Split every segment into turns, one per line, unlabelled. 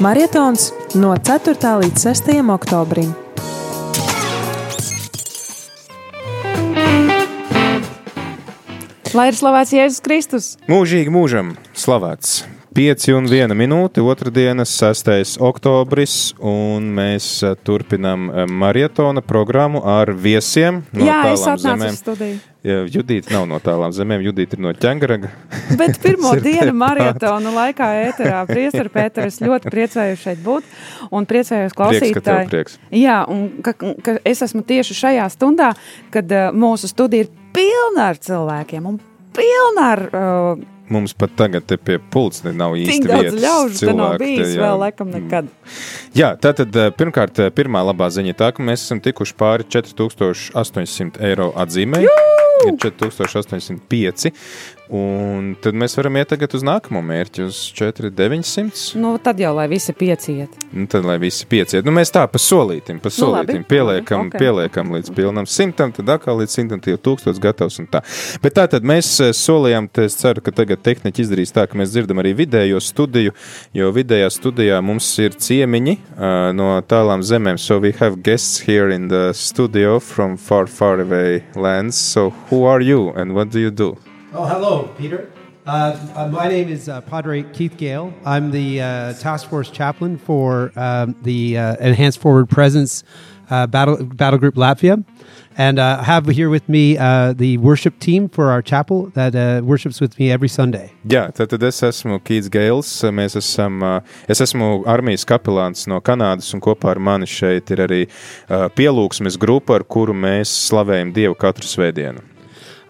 Marietons no 4. līdz 6. oktobrim.
Lai ir slavēts Jēzus Kristus!
Mūžīgi mūžam slavēts! 5 un 1 minūte, otrdienas, 6. oktobris, un mēs eh, turpinām eh, maratona programmu ar viesiem no
Jā, es
tālām
atnācu
zemēm.
uz studiju.
Jā, Judīta nav no tālām zemēm, Judīta ir no ķēngaraga.
Bet pirmo dienu maratona laikā ēterā priesteru Pēteru es ļoti priecājos šeit būt un priecājos klausītāji.
prieks.
Jā, un ka, ka es esmu tieši šajā stundā, kad uh, mūsu studija ir pilna ar cilvēkiem un pilna ar uh,
Mums pat tagad te pie ne- nav īsti
tik daudz ļaužu, nav
cilvēku te,
bijis
jā.
vēl laikam nekad.
Jā, tātad eh, pirmkārt, pirmā labā ziņa tā, ka mēs esam tikuši pāri 4800 eiro atzīmē. Ir 4805. Un tad mēs varam iet tagad uz nākamo mērķi, uz 4900.
Nu, tad jau lai visi pieciet.
Nu, tad, lai visi pieciet, nu, mēs tā pa solītim, pa
Nu, labi,
solītim pieliekam,
labi, ok.
pieliekam līdz pilnam simtam, tad atkal līdz simtam, jau tūkstots gatavs un tā. Bet tā tad mēs eh, solījām, te es ceru, ka tagad tehniķi izdarīs tā, ka mēs dzirdam arī vidējo studiju, jo vidējā studijā mums ir ciemiņi uh, no tālām zemēm. So we have guests here in the studio from far, far away lands. So who are you and what do you do?
Oh, hello, Peter. Uh, uh, my name is uh, Padre Keith Gale. I'm the uh, task force chaplain for um, the uh, Enhanced Forward Presence uh, battle, battle Group Latvia. And uh, I have here with me uh, the worship team for our chapel that uh, worships with me every Sunday.
Jā, tad, tad es esmu Kīts Geils. Mēs esam, ā, es esmu armijas kapelāns no Kanādas, un kopā ar mani šeit ir arī ā, pielūgsmes grupa, ar kuru mēs slavējam Dievu katru svētdienu.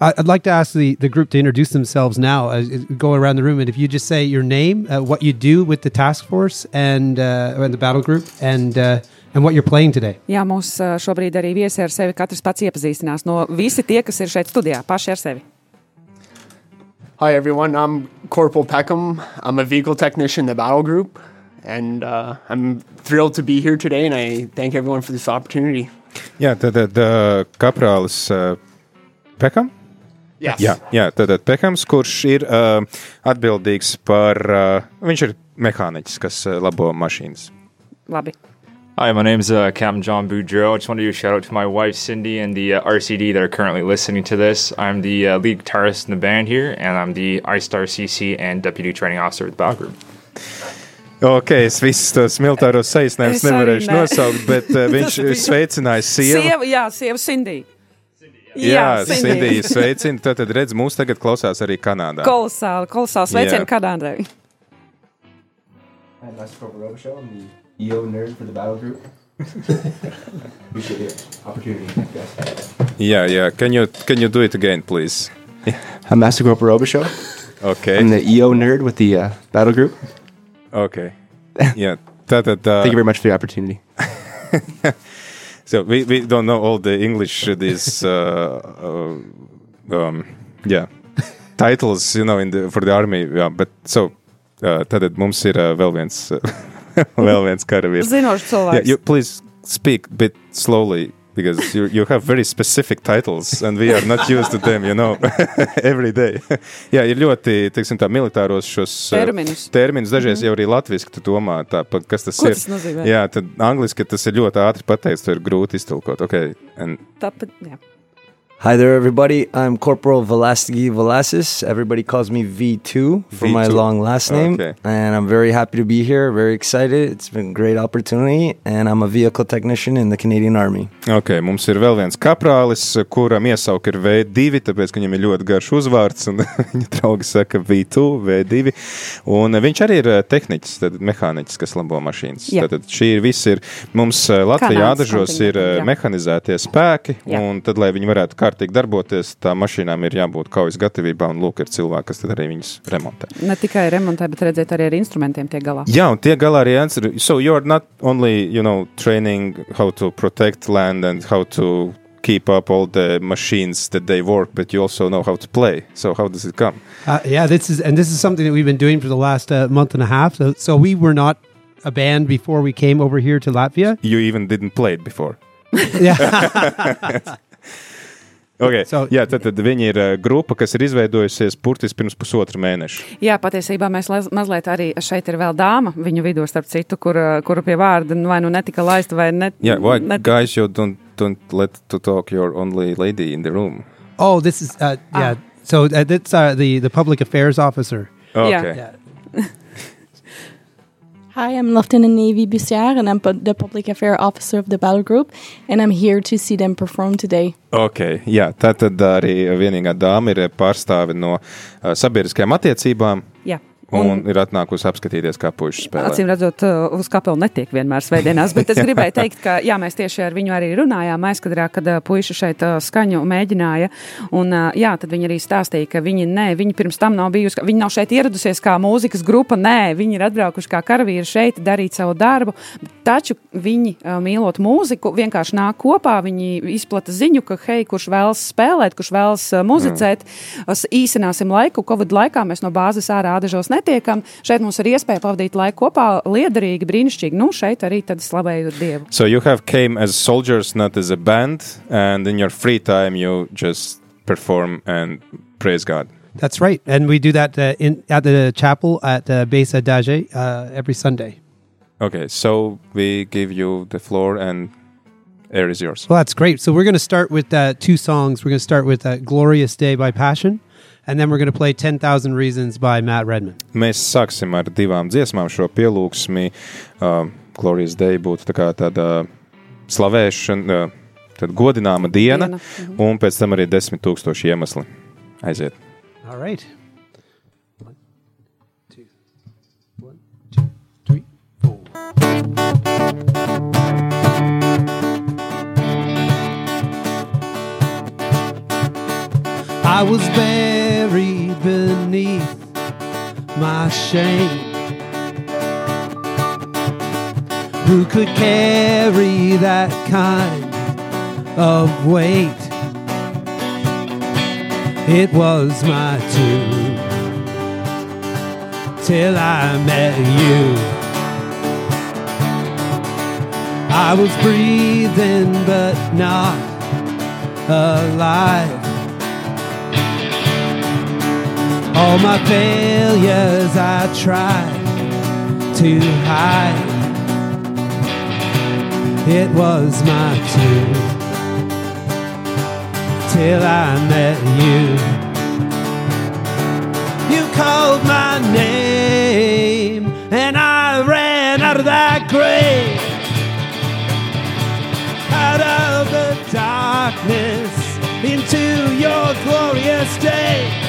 I- I'd like to ask the, the group to introduce themselves now. Uh, go around the room, and if you just say your name, uh, what you do with the task force and, uh, and the battle group, and, uh, and what you're playing today.
Jā, mums uh, šobrīd arī viesi ar sevi katrs pats iepazīstinās. No visi tie, kas ir šeit studijā, paši ar sevi.
Hi, everyone. I'm Corporal Peckham. I'm a vehicle technician in the battle group, and uh, I'm thrilled to be here today, and I thank everyone for this opportunity.
Jā, tad, tad ā, kaprālis ā, Pekam.
Yes.
Jā, jā tad, tad Pekams, kurš ir uh, atbildīgs par, uh, viņš ir mehāniķis, kas uh, labo mašīnas.
Labi.
Hi, my name's uh, Captain John Boudreau. I just want to do a shout out to my wife Cindy and the uh, RCD that are currently listening to this. I'm the uh, lead guitarist in the band here, and I'm the iStar CC and deputy training officer with the battle group.
Ok, es visus tos militāros saīsinājumus
Es arī
nevarēšu
ne.
nosaukt, bet uh, viņš
Tas bija-
sveicināja sievu.
Sieva, jā, sieva Cindy.
Jā, Sindija sveicina. Tad, tad redz, mūs tagad klausās arī Kanādā.
Kolosāli, kolosāli sveicieni
Jā.
Kanādai.
I'm Master Corporal Robichaud. I'm the EO nerd for the battle group. Appreciate the opportunity, guys.
Jā, jā, can you, can you do it again, please?
I'm Master Corporal Robichaud.
Ok,
I'm the EO nerd with the uh, battle group.
ok. Jā, tātad. Uh,
Thank you very much for the opportunity.
So we, we don't know all the English uh, these uh, uh, um, yeah titles you know in the for the army yeah, but so uh, tad mums ir uh, vēl viens vēl viens karavīrs.
Zinošs
Yeah,
cilvēks.
you please speak a bit slowly because you, you have very specific titles and we are not used to them, you know, every day. Jā, ir ļoti, teiksim tā, militāros šos uh,
Terminus.
terminus dažreiz jau arī latviski tu domā, tā, kas tas
Ko
ir.
tas nozīmē?
Jā, tad angliski tas ir ļoti ātri pateikts, to ir grūti iztulkot. Okay. And,
Tāpat, jā.
Hi there, everybody. I'm Corporal Velastigi Velasquez. Everybody calls me V2 for my
V2.
long last name.
Okay.
And I'm very happy to be here, very excited. It's been a great opportunity. And I'm a vehicle technician in the Canadian Army.
okay, mums ir vēl viens kaprālis, kuram iesauka ir V2, tāpēc, ka viņam ir ļoti garš uzvārds, un viņa draugi saka V2, V2. Un viņš arī ir eh, tehniķis, tad mehāniķis, kas labo mašīnas.
Jā.
Tad šī ir viss ir, mums eh, Latvijā
Kanādas
dažos ir eh,
jā.
mehanizētie spēki,
Jā.
un tad, lai viņi varētu kārtīgi darboties, tā mašīnām ir jābūt kaujas gatavībā, un lūk, ir cilvēki, kas tad arī viņas remontē.
Ne tikai remontē, bet redzēt arī ar instrumentiem tiek galā.
Jā, un tie galā arī answer. So you're not only, you know, training how to protect land and how to keep up all the machines that they work, but you also know how to play. So how does it come?
Uh, yeah, this is and this is something that we've been doing for the last uh, month and a half. So, so we were not a band before we came over here to Latvia.
You even didn't play it before.
Yeah,
Okay.
So-
Jā, tad, tad viņi ir uh, grupa, kas ir izveidojusies burtiski pirms pusotra mēneša.
Jā, patiesībā mēs laz- mazliet arī šeit ir vēl dāma viņu vidū, starp citu, kur, kura pie vārda nu, vai nu netika laista, vai ne.
Yeah, why,
net-
guys, you don't, don't let to talk your only lady in the room.
Oh, this is uh, yeah. So uh, that's uh, the the public affairs officer.
Okay.
Yeah.
Hi, I'm Lieutenant Navy Bussière, and I'm the public affair officer of the battle group, and I'm here to see them perform today.
Okay, jā, tā tad arī vienīgā dāma ir pārstāve no uh, sabiedriskajām attiecībām.
Jā.
Un, un ir atnākusi apskatīties, kā puikas spēlē.
Acīm redzot, uh, uz kapelu netiek vienmēr svētdienās, bet es gribēju teikt, ka jā, mēs tieši ar viņu arī runājām aizkadrā, kad uh, puiši šeit uh, skaņu mēģināja. Un, jā, tad viņi arī stāstīja, ka viņi, nē, viņi pirms tam nav bijusi, viņi nav šeit ieradusies kā mūzikas grupa, nē, viņi ir atbraukuši kā karavīri šeit darīt savu darbu, taču viņi, mīlot mūziku, vienkārši nāk kopā, viņi izplata ziņu, ka, hei, kurš vēlas spēlēt, kurš vēlas muzicēt, mm. īsināsim laiku, Covid laikā mēs no bāzes ārā ādažos netiekam. Šeit mums ir iespēja pavadīt laiku kopā, liederīgi, brīnišķīgi. Nu, šeit arī tad slavējot Dievu.
So you have came as soldiers, not as a band, and in your free time you just perform and praise God.
That's right, and we do that uh, in at the chapel at uh, Base Adage uh, every Sunday.
Okay, so we give you the floor and air is yours.
Well, that's great. So we're going to start with uh, two songs. We're going to start with uh, "Glorious Day" by Passion, and then we're going to play 10,000 Reasons by Matt Redman.
Mēs sāksim ar divām dziesmām šo pielūgsmi. Uh, Glorijas Day būtu tā kā tāda slavēšana, uh, tad godināma diena,
Diena,
diena un pēc tam arī desmit tūkstoši iemesli. Aiziet!
All right. One, two, one, two, three, four. I was beneath my shame. Who could carry that kind of weight? It was my tune till I met you. I was breathing but not alive. All my failures I tried to hide. It was my tune till I met you. You called my name, and I ran out of that grave, out of the darkness into your glorious day.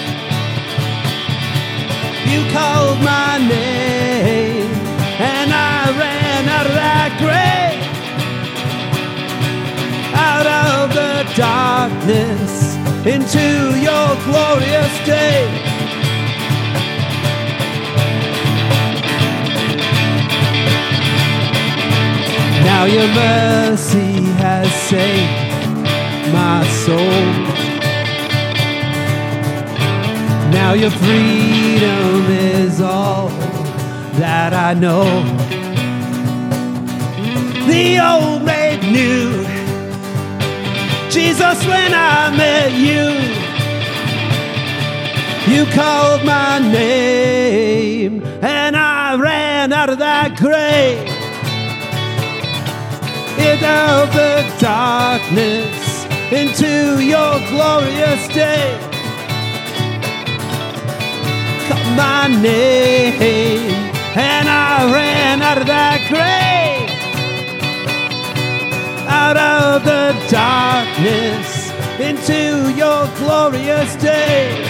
You called my name, and I ran out of that grave, out of the darkness into your glorious day. Now your mercy has saved my soul. Now your freedom is all that I know. The old made new. Jesus, when I met you, you called my name, and I ran out of that grave. Of the darkness into your glorious day. My name, and I ran out of that grave. Out of the darkness into your glorious day.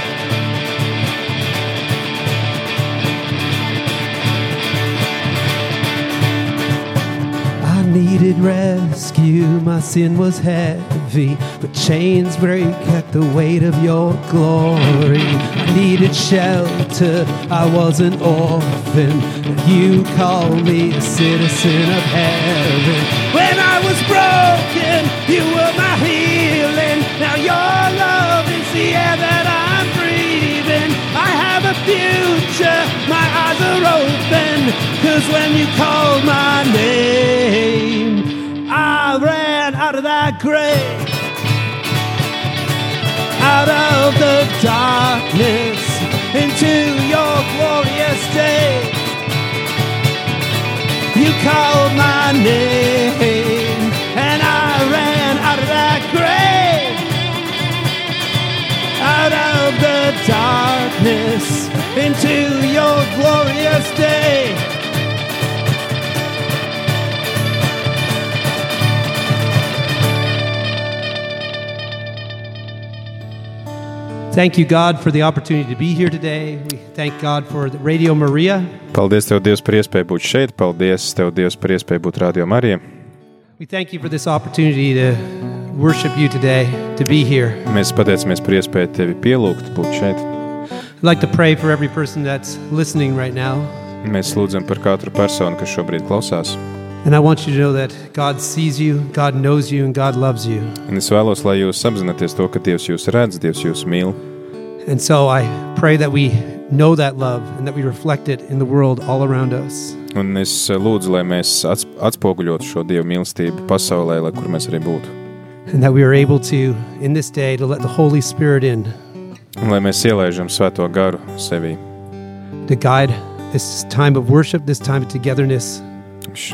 I needed rescue, my sin was heavy, but chains break at the weight of your glory. I needed shelter, I was an orphan, you called me a citizen of heaven. When I was broken, you were my healing. Now your love is the air that I'm breathing. I have a future, my eyes are open. Cause when you called my name, I ran out of that grave. out of the darkness into your glorious day. You called my name, and I ran out of that grave, out of the darkness into your glorious day. Thank you, God, for the opportunity to be here today. We thank God for Radio Maria.
Paldies, Tev, Dievs, par iespēju būt šeit. Paldies, Tev, Dievs, par iespēju būt Radio Marijā.
We thank you for this opportunity to worship you today, to be here.
Mēs pateicamies par iespēju Tevi pielūgt, būt šeit.
I'd like to pray for every person that's listening right now.
Mēs lūdzam par katru personu, kas šobrīd klausās.
And I want you to know that God sees you, God knows you, and God loves you.
Un es vēlos, lai jūs apzināties to, ka Dievs jūs redz, Dievs jūs mīl.
And so I pray that we know that love and that we reflect it in the world all around us.
Un es lūdzu, lai mēs ats atspoguļotu šo Dieva mīlestību pasaulē, lai kur mēs arī būtu.
And that we are able to, in this day, to let the Holy Spirit in
Un lai mēs ielaižam svēto garu sevī,
to guide this time of worship, this time of togetherness.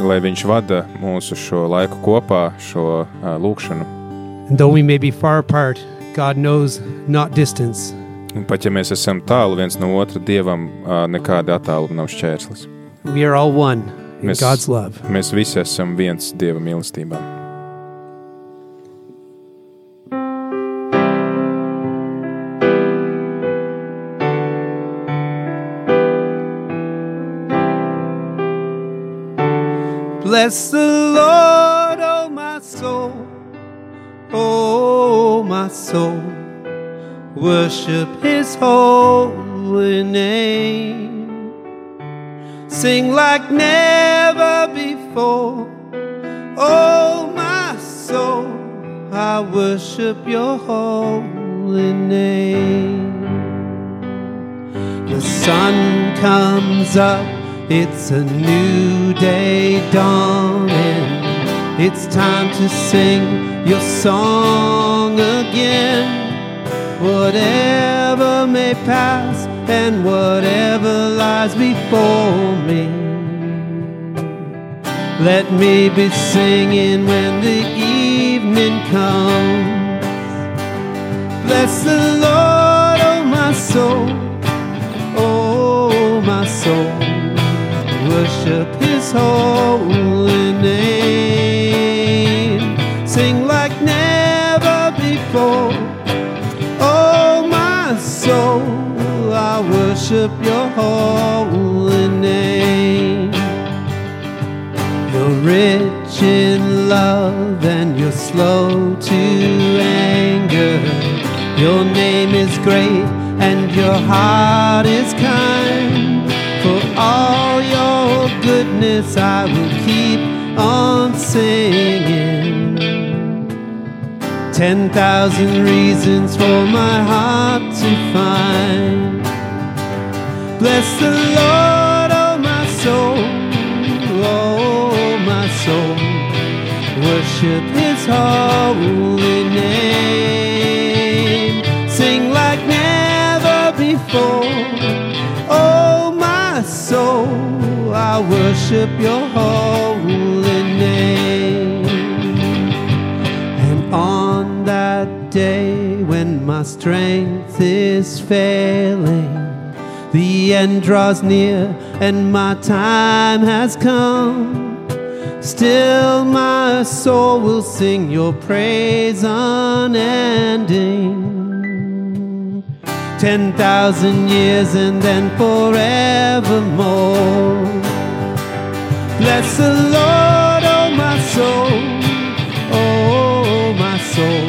Lai viņš vada mūsu šo laiku kopā, šo uh, lūkšanu.
Though we may be far apart, God knows not distance.
Un pat ja mēs esam tālu viens no otra, Dievam uh, nekāda attāluma nav šķērslis.
We are all one in
Mēs-
God's love.
Mēs visi esam viens Dieva mīlestībā.
Bless the Lord, oh my soul, oh my soul. Worship his holy name. Sing like never before, oh my soul. I worship your holy name. The sun comes up, it's a new day dawning. It's time to sing your song again. Whatever may pass and whatever lies before me. Let me be singing when the evening comes. Bless the Lord, oh my soul. Oh, my soul, worship His holy name. Sing like never before. Oh, my soul, I worship Your holy name. You're rich in love and you're slow to anger. Your name is great and your heart is kind. For all goodness, I will keep on singing. Ten thousand reasons for my heart to find. Bless the Lord, oh my soul, oh my soul. Worship His holy name. Sing like never before. I worship Your holy name. And on that day when my strength is failing, the end draws near and my time has come. Still, my soul will sing your praise unending. Ten thousand years and then forevermore. Bless the Lord, oh my soul, oh my soul.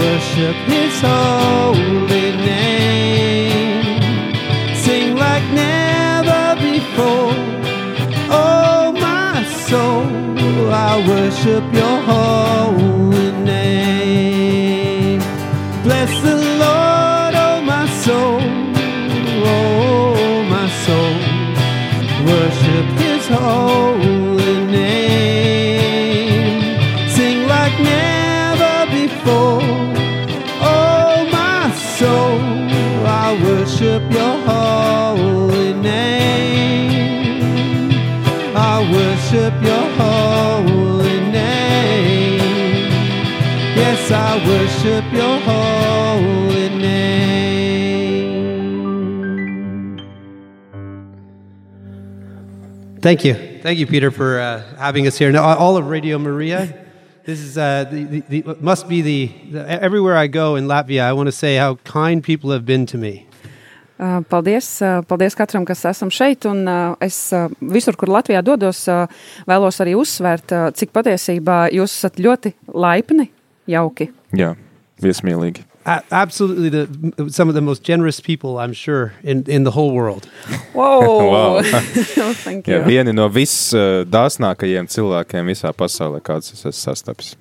Worship His holy name. Sing like never before. Oh my soul, I worship Your holy your holy name. I worship your holy name. Yes, I worship your holy name. Thank you. Thank you, Peter, for uh, having us here. Now, all of Radio Maria. this is uh, the, the, the, must be the, the everywhere I go in Latvia. I want to say how kind people have been to me.
Uh, paldies, uh, paldies katram, kas esam šeit. Un, uh, es visur, kur Latvijā dodos, vēlos arī uzsvērt, cik patiesībā jūs esat ļoti laipni, jauki.
Jā, viesmīlīgi.
absolutely the some of the most generous people I'm sure in in the whole world.
Whoa! wow. Thank you.
Jā, vieni no visdāsnākajiem cilvēkiem visā pasaulē, kāds es esmu sastapis.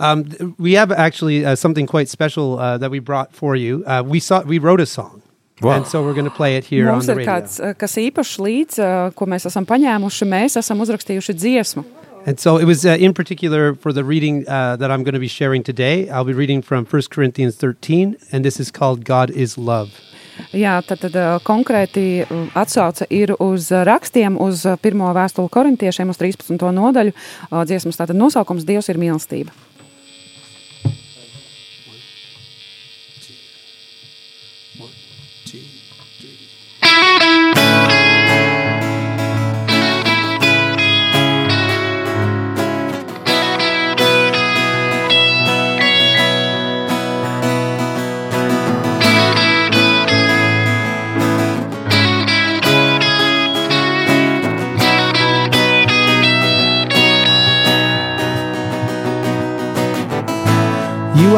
Um, we have actually uh, something quite special uh, that we brought for you. Uh, we saw we wrote a song. Wow. And so we're going to play it here
Mums
on the
radio. Mums ir kāds, kas īpašs līdz, ko mēs esam paņēmuši. Mēs esam uzrakstījuši dziesmu.
And so it was uh, in particular for the reading uh, that I'm going to be sharing today. I'll be reading from 1 Corinthians 13, and this is called God is Love.
Jā, tad, tad uh, konkrēti atsauce ir uz rakstiem, uz pirmo vēstuli korintiešiem, uz 13. nodaļu. Dziesmas tātad nosaukums Dievs ir mīlestība.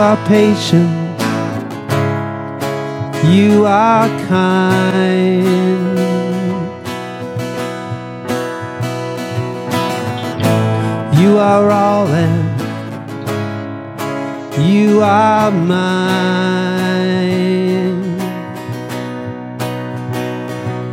Are patient. You are kind. You are all and you are mine.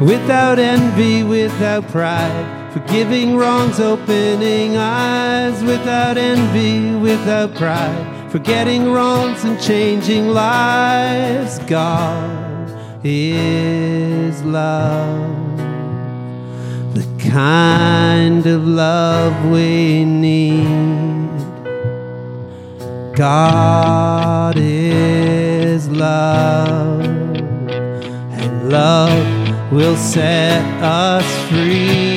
Without envy, without pride forgiving wrongs, opening eyes without envy, without pride forgetting wrongs and changing lives. God is love, the kind of love we need. God is love, and love will set us free.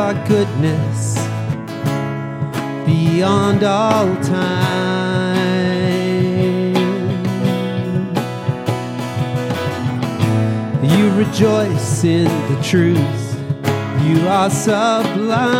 Our goodness beyond all time. You rejoice in the truth, you are sublime.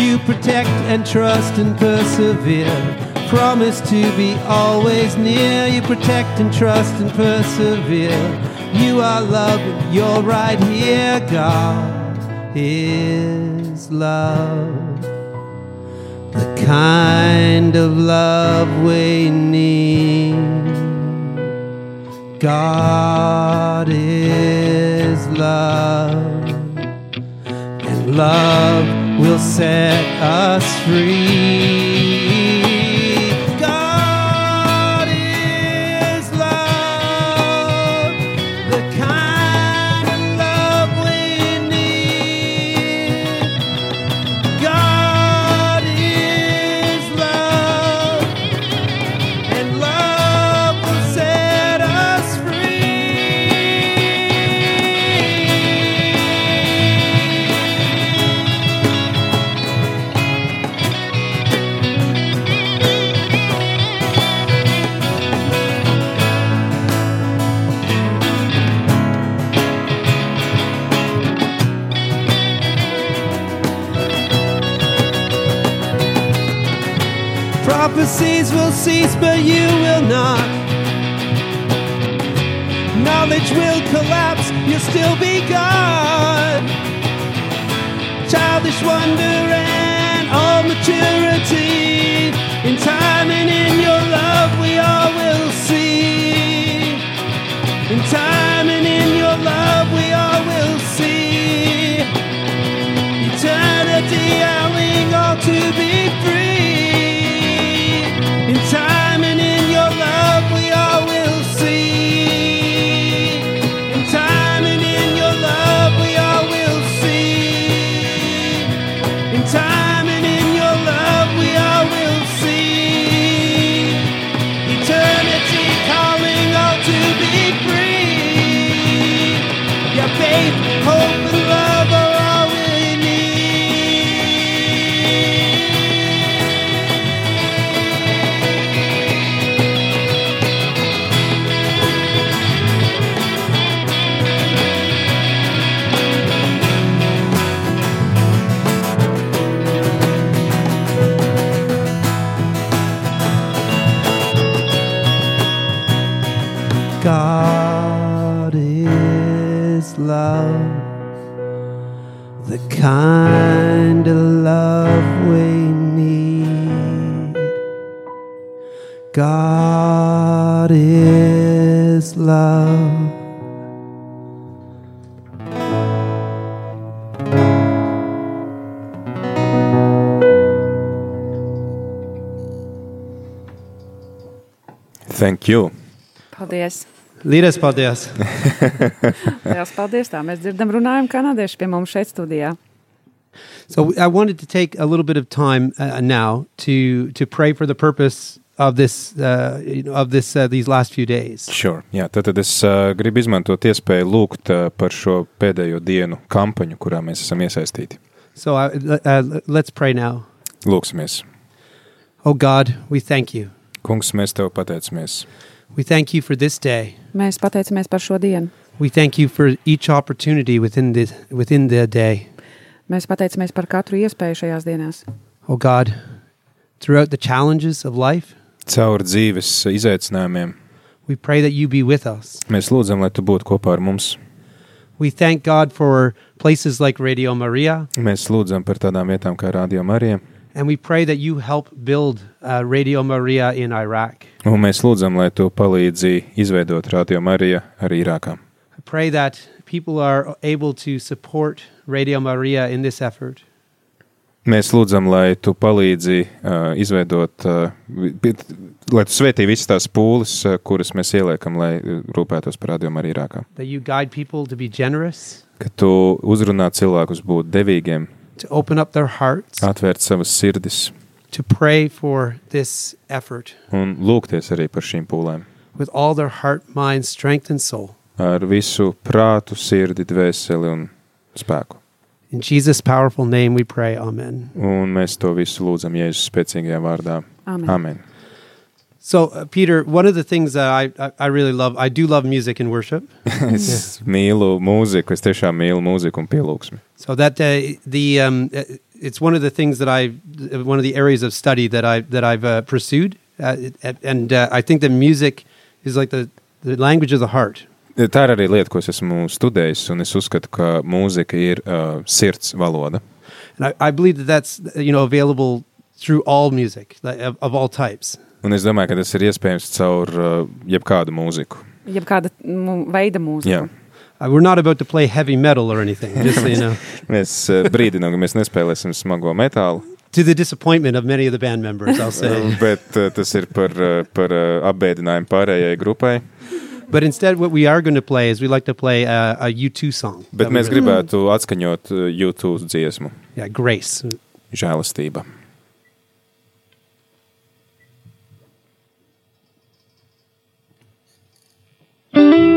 You protect and trust and persevere. Promise to be always near. You protect and trust and persevere you are love, you're right here. God is love. The kind of love we need. God is love. And love will set us free. God is love.
Thank you.
Paldies!
Līdz paldies!
Lielas paldies! Tā mēs dzirdam, runājam kanādieši pie mums šeit studijā.
So I wanted to take a little bit of time uh, now to to pray for the purpose of this uh, you know, of this uh, these last few days.
Sure. Jā, tad, tad es uh, gribu izmantot iespēju lūgt uh, par šo pēdējo dienu kampaņu, kurā mēs esam iesaistīti.
So I, uh, let's pray now.
Lūksimies.
Oh God, we thank you.
Kungs, mēs tev pateicamies.
We thank you for this day.
Mēs pateicamies par šo dienu.
We thank you for each opportunity within the within the day.
Mēs pateicamies par katru iespēju šajās dienās.
Oh God, throughout the challenges of life,
Caur dzīves izaicinājumiem
we pray that you be with us.
mēs lūdzam, lai tu būtu kopā ar mums.
We thank God for places like Radio Maria,
Mēs lūdzam par tādām vietām kā Radio Marija,
and we pray that you help build uh, Radio Maria in Iraq.
un mēs lūdzam, lai tu palīdzi izveidot Radio Mariju arī Irākā.
I pray that people are able to support Radio Maria in this effort.
Mēs lūdzam, lai tu palīdzi uh, izveidot, uh, lai tu svētī visas tās pūles, uh, kuras mēs ieliekam, lai uh, rūpētos par Radio Mariju Irākā. Ka tu uzrunā cilvēkus būt devīgiem,
hearts,
atvērt savas sirdis
to pray for this effort
un lūgties arī par šīm pūlēm.
with all their heart, mind, strength, and soul.
Ar visu prātu, sirdi, dvēseli un spēku.
In Jesus' powerful name we pray. Amen.
Un mēs to visu lūdzam Jēzus spēcīgajā vārdā.
Amen.
Amen.
So, uh, Peter, one of the things that I, I, I really love, I do love music and worship.
Es mīlu mūziku, es tiešām mīlu mūziku un pielūgsmi.
So that uh, the um, uh, it's one of the things that I one of the areas of study that I that I've uh, pursued, uh, and uh, I think that music is like the the language of the heart.
Tā ir arī lieta, ko es esmu studējis, un es uzskatu, ka mūzika ir uh, sirds valoda.
And I, I believe that that's you know available through all music like, of, of all types.
Un es domāju, ka tas ir iespējams caur uh, jebkādu mūziku.
Jebkāda mu- veida mūzika.
Jā.
Uh, we're not about to play heavy metal or anything, just so you know.
Mēs uh, brīdinām, ka mēs nespēlēsim smago metālu,
to the disappointment of many of the band members, I'll say.
bet uh, tas ir par, uh, par uh, apbēdinājumu pārējai grupai.
But instead, what we are going to play is we like to play a, a U2 song.
Bet
That we
mēs
really-
gribētu atskaņot uh, YouTube dziesmu,
Yeah, Grace.
žēlastība.
Thank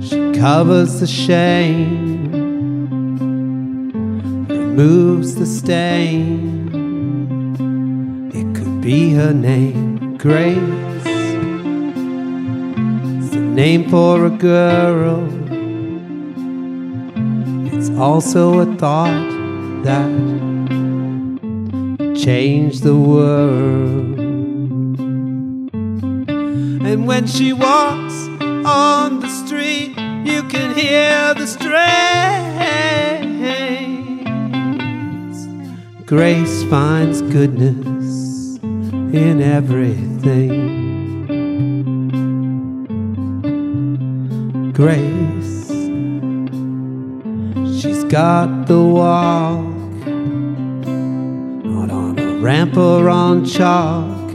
she covers the shame, removes the stain. It could be her name, Grace. It's the name for a girl. It's also a thought that changed the world. And when she walks on the street, you can hear the strains. Grace finds goodness in everything. Grace, she's got the walk, not on a ramp or on chalk.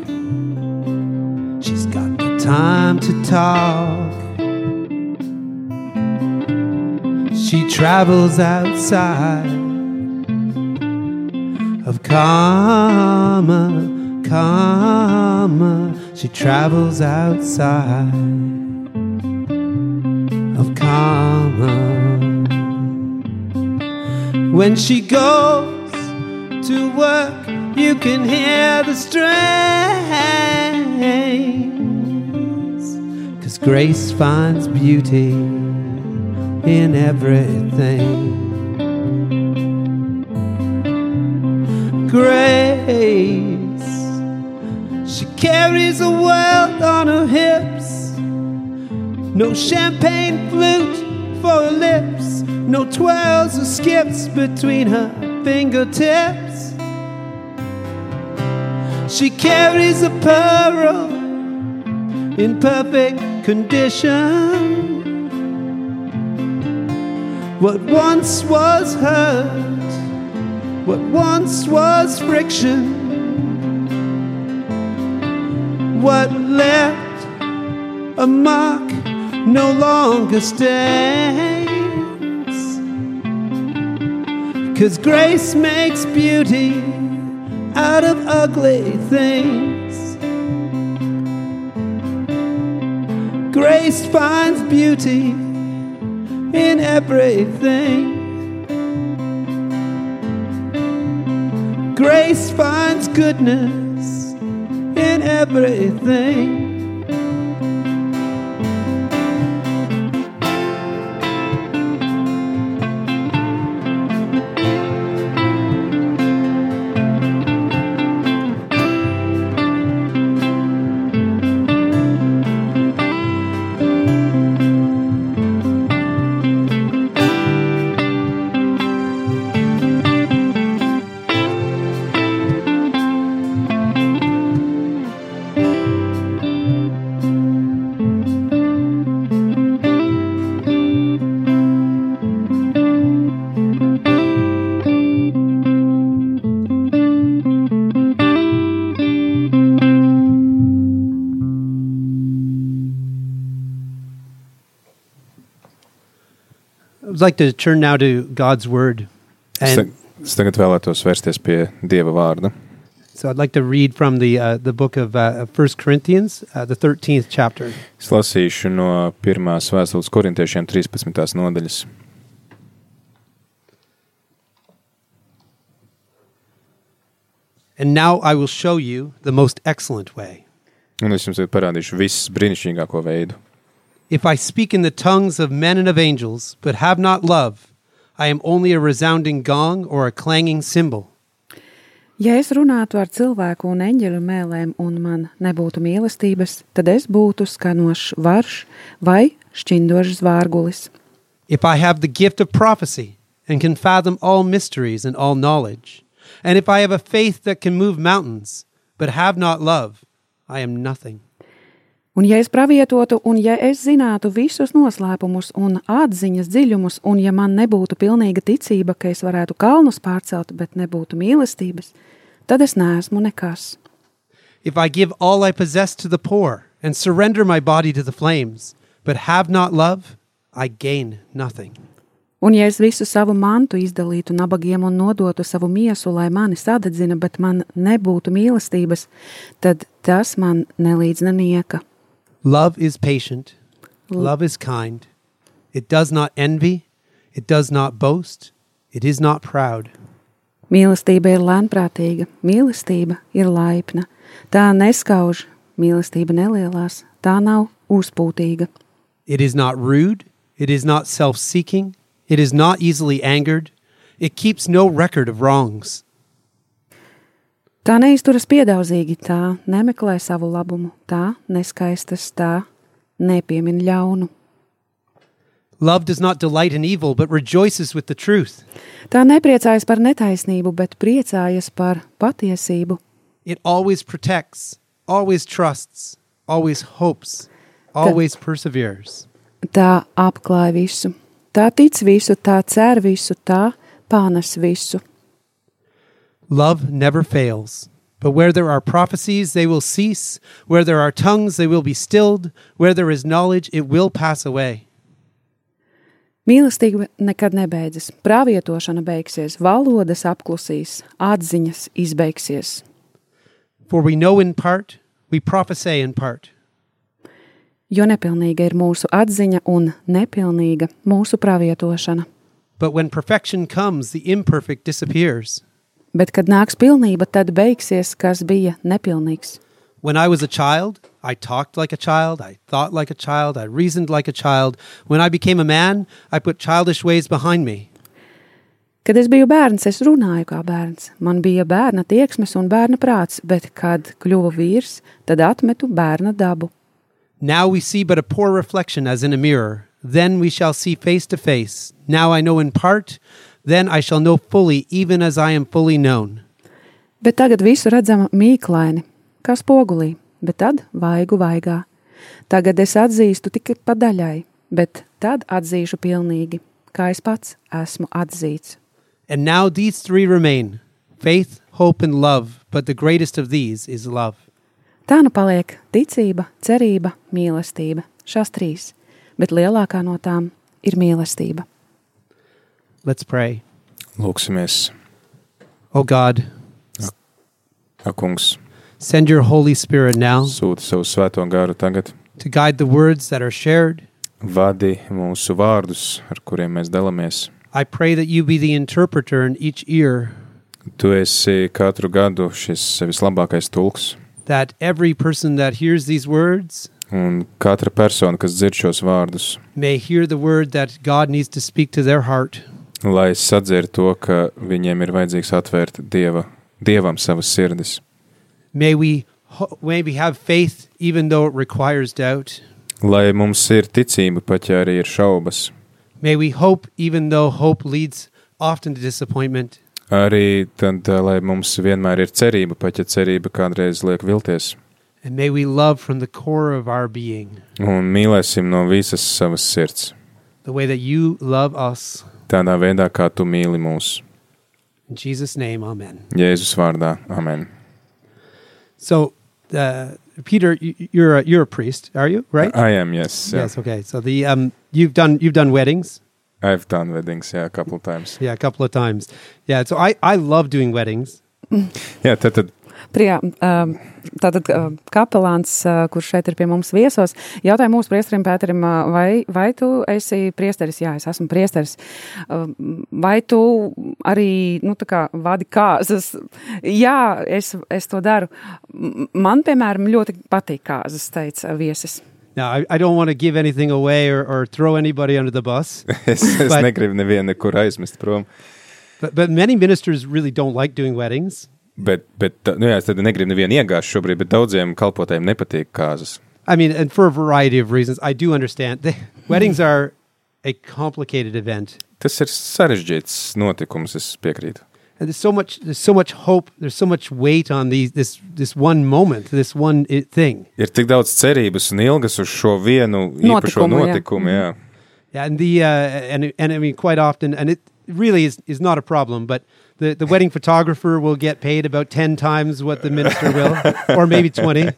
Time to talk. She travels outside of karma, karma. She travels outside of karma. When she goes to work, you can hear the strains. Grace finds beauty in everything. Grace, she carries a world on her hips. No champagne flute for her lips, no twirls or skips between her fingertips. She carries a pearl Mm-hmm. in perfect condition. What once was hurt, what once was friction, what left a mark no longer stains. Cause grace makes beauty out of ugly things. Grace finds beauty in everything. Grace finds goodness in everything. Like to turn now to God's Word.
Es,
And
tag- es tagad vēlētos vērsties pie Dieva vārda.
so I'd like to read from the, uh, the book of uh, 1 Corinthians, uh, the 13th chapter.
Es lasīšu no pirmās vēstules korintiešiem 13. nodaļas.
And now I will show you the most excellent way.
Un es jums tagad parādīšu visu brīnišķīgāko veidu.
If I speak in the tongues of men and of angels, but have not love, I am only a resounding gong or a clanging cymbal.
Ja es runātu ar cilvēku un eņģeļu mēlēm, un man nebūtu mīlestības, tad es būtu skanošs varš vai šķindošs vārgulis.
If I have the gift of prophecy and can fathom all mysteries and all knowledge, and if I have a faith that can move mountains, but have not love, I am nothing.
Un ja es pravietotu, un ja es zinātu visus noslēpumus un atziņas dziļumus, un ja man nebūtu pilnīga ticība, ka es varētu kalnus pārcelt, bet nebūtu mīlestības, tad es neesmu nekas.
If I give all I possess to the poor and surrender my body to the flames, but have not love, I gain nothing.
Un ja es visu savu mantu izdalītu nabagiem un nodotu savu miesu, lai mani sadedzina, bet man nebūtu mīlestības, tad tas man nelīdz nenieka.
Love is patient. Mm. Love is kind. It does not envy. It does not boast. It is not proud.
Mīlestība ir lēnprātīga, mīlestība ir laipna. Tā neskauž, mīlestība nelielās, tā nav uzpūtīga.
It is not rude. It is not self seeking. It is not easily angered. It keeps no record of wrongs.
Tā neizturas piedaudzīgi, tā nemeklē savu labumu, tā neskaistas, tā nepiemin ļaunu.
Love does not delight in evil, but rejoices with the truth.
Tā nepriecājas par netaisnību, bet priecājas par patiesību.
It always protects, always trusts, always hopes, always perseveres.
Tā apklāj visu, tā tic visu, tā cer visu, tā pārnes visu.
Love never fails. But where there are prophecies, they will cease. Where there are tongues, they will be stilled. Where there is knowledge, it will pass away.
Mīlestība nekad nebeidzas, pravietošana beigsies, valodas apklusīs, atziņas izbeigsies.
For we know in part, we prophesy in part.
Jo nepilnīga ir mūsu atziņa un nepilnīga mūsu pravietošana.
But when perfection comes, the imperfect disappears.
Bet, kad nāks pilnība, tad beigsies, kas bija nepilnīgs.
When I was a child, I talked like a child, I thought like a child, I reasoned like a child. When I became a man, I put childish ways behind me.
Kad es biju bērns, es runāju kā bērns. Man bija bērna tieksmes un bērna prāts, bet, kad kļuvu vīrs, tad atmetu bērna dabu.
Now we see but a poor reflection as in a mirror. Then we shall see face to face. Now I know in part, then I shall know fully, even as I am fully known.
Bet tagad visu redzam mīklaini, kā spogulī, bet tad vaigu vaigā. Tagad es atzīstu tikai pa daļai, bet tad atzīšu pilnīgi, kā es pats esmu atzīts.
And now these three remain faith, hope, and love, but the greatest of these is love.
Tā nu paliek ticība, cerība, mīlestība, šās trīs, bet lielākā no tām ir mīlestība.
Let's pray.
Lūksimies,
Oh God,
ak, kungs,
send your Holy Spirit now
sūti savu svēto garu tagad,
to guide the words that are shared.
vadi mūsu vārdus, ar kuriem mēs dalāmies.
I pray that you be the interpreter in each ear,
Tu esi katru gadu šis vislabākais tulks,
that every person that hears these words
un katra persona, kas dzird šos vārdus,
may hear the word that God needs to speak to their heart.
Lai sadzird to, ka viņiem ir vajadzīgs atvērt dieva, dievam savas sirdis.
May we, may we have faith even though it requires doubt.
Lai mums ir ticība, pat ja arī ir šaubas.
May we hope even though hope leads often to disappointment.
Arī tad, eh, lai mums vienmēr ir cerība, pat ja cerība kādreiz liek vilties.
And may we love from the core of our being,
Un mīlēsim no visas savas sirds.
the way that you love us.
Tādā veidā, kā tu mīli mūs.
In Jesus' name, amen.
Jēzus vārdā. Amen.
So, uh, Peter, you, you're a, you're a priest, are you? Right?
I am, yes. Yeah.
Yes. Okay. So the um, you've done you've done weddings.
I've done weddings, yeah, a couple of times.
Yeah, a couple of times. Yeah. So I I love doing weddings.
yeah, tad, tad
Prijā, um, tātad uh, kapelāns, uh, kurš šeit ir pie mums viesos, jautāja mūsu priesterim Pēterim, uh, vai, vai tu esi priesteris? Jā, es esmu priesteris. Uh, Vai tu arī, nu, tā kā vadi kāzas? Jā, es, es to daru. Man, piemēram, ļoti patīk kāzas, teica viesis.
Now I, I don't want to give anything away or, or throw anybody under the bus,
es, es
But-
negribu nevienu nekur aizmest prom.
but but many ministers really don't like doing weddings.
Bet, bet nu jā, es tad negribu nevienu iegāzt šobrīd, bet daudziem kalpotājiem nepatīk kāzas.
I mean, and for a variety of reasons, I do understand. The, weddings are a complicated event,
Tas ir sarežģīts notikums, es piekrītu.
and there's so much there's so much hope. There's so much weight on these this this one moment, this one i- thing.
Ir tik daudz cerības un ilgas uz šo vienu īpašo
Notikumu, jā.
notikumu. Jā.
Yeah, and the uh, and and I mean quite often, and it really is is not a problem, but the the wedding photographer will get paid about ten times what the minister will, or maybe twenty.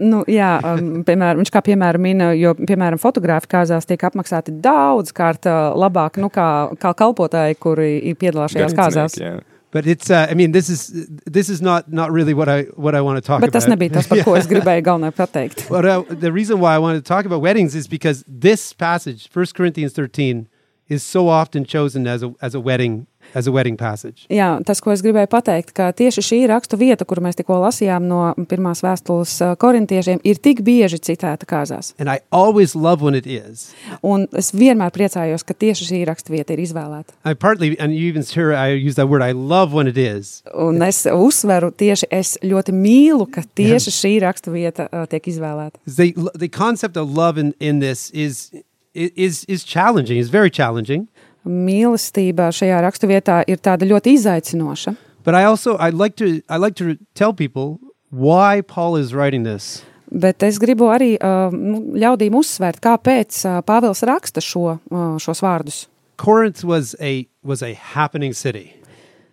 Nu, jā, um, piemēram, viņš kā piemēram min, jo, piemēram, fotografi kāzās tiek apmaksāti daudz kārt uh, labāk, nu, kā, kā kalpotāji, kuri piedalās šajās kāzās.
Jā.
But it's, uh, I mean, this is this is not not really what I what I want to talk
Bet tas
about.
nebija tas, par ko es gribēju galvenai pateikt.
But uh, the reason why I wanted to talk about weddings is because this passage, 1 Corinthians 13, is so often chosen as a as a wedding as a wedding passage.
Jā, tas, ko es gribēju pateikt, ka tieši šī rakstu vieta, kuru mēs tikko lasījām no pirmās vēstules uh, korintiešiem, ir tik bieži citēta kāzās.
And I always love when it is.
Un es vienmēr priecājos, ka tieši šī rakstu vieta ir izvēlēta.
I partly, and you even hear I use that word. I love when it is.
Un es uzsveru tieši, es ļoti mīlu, ka tieši šī rakstu vieta uh, tiek izvēlēta.
The the concept of love in, in this is is is challenging. It's very challenging.
Mīlestība šajā rakstu vietā ir tāda ļoti izaicinoša.
But I also I like to I like to tell people why Paul is writing this.
Bet es gribu arī uh, nu, ļaudīm uzsvērt, kāpēc uh, Pāvils raksta šo, uh, šos vārdus.
Corinth was a was a happening city.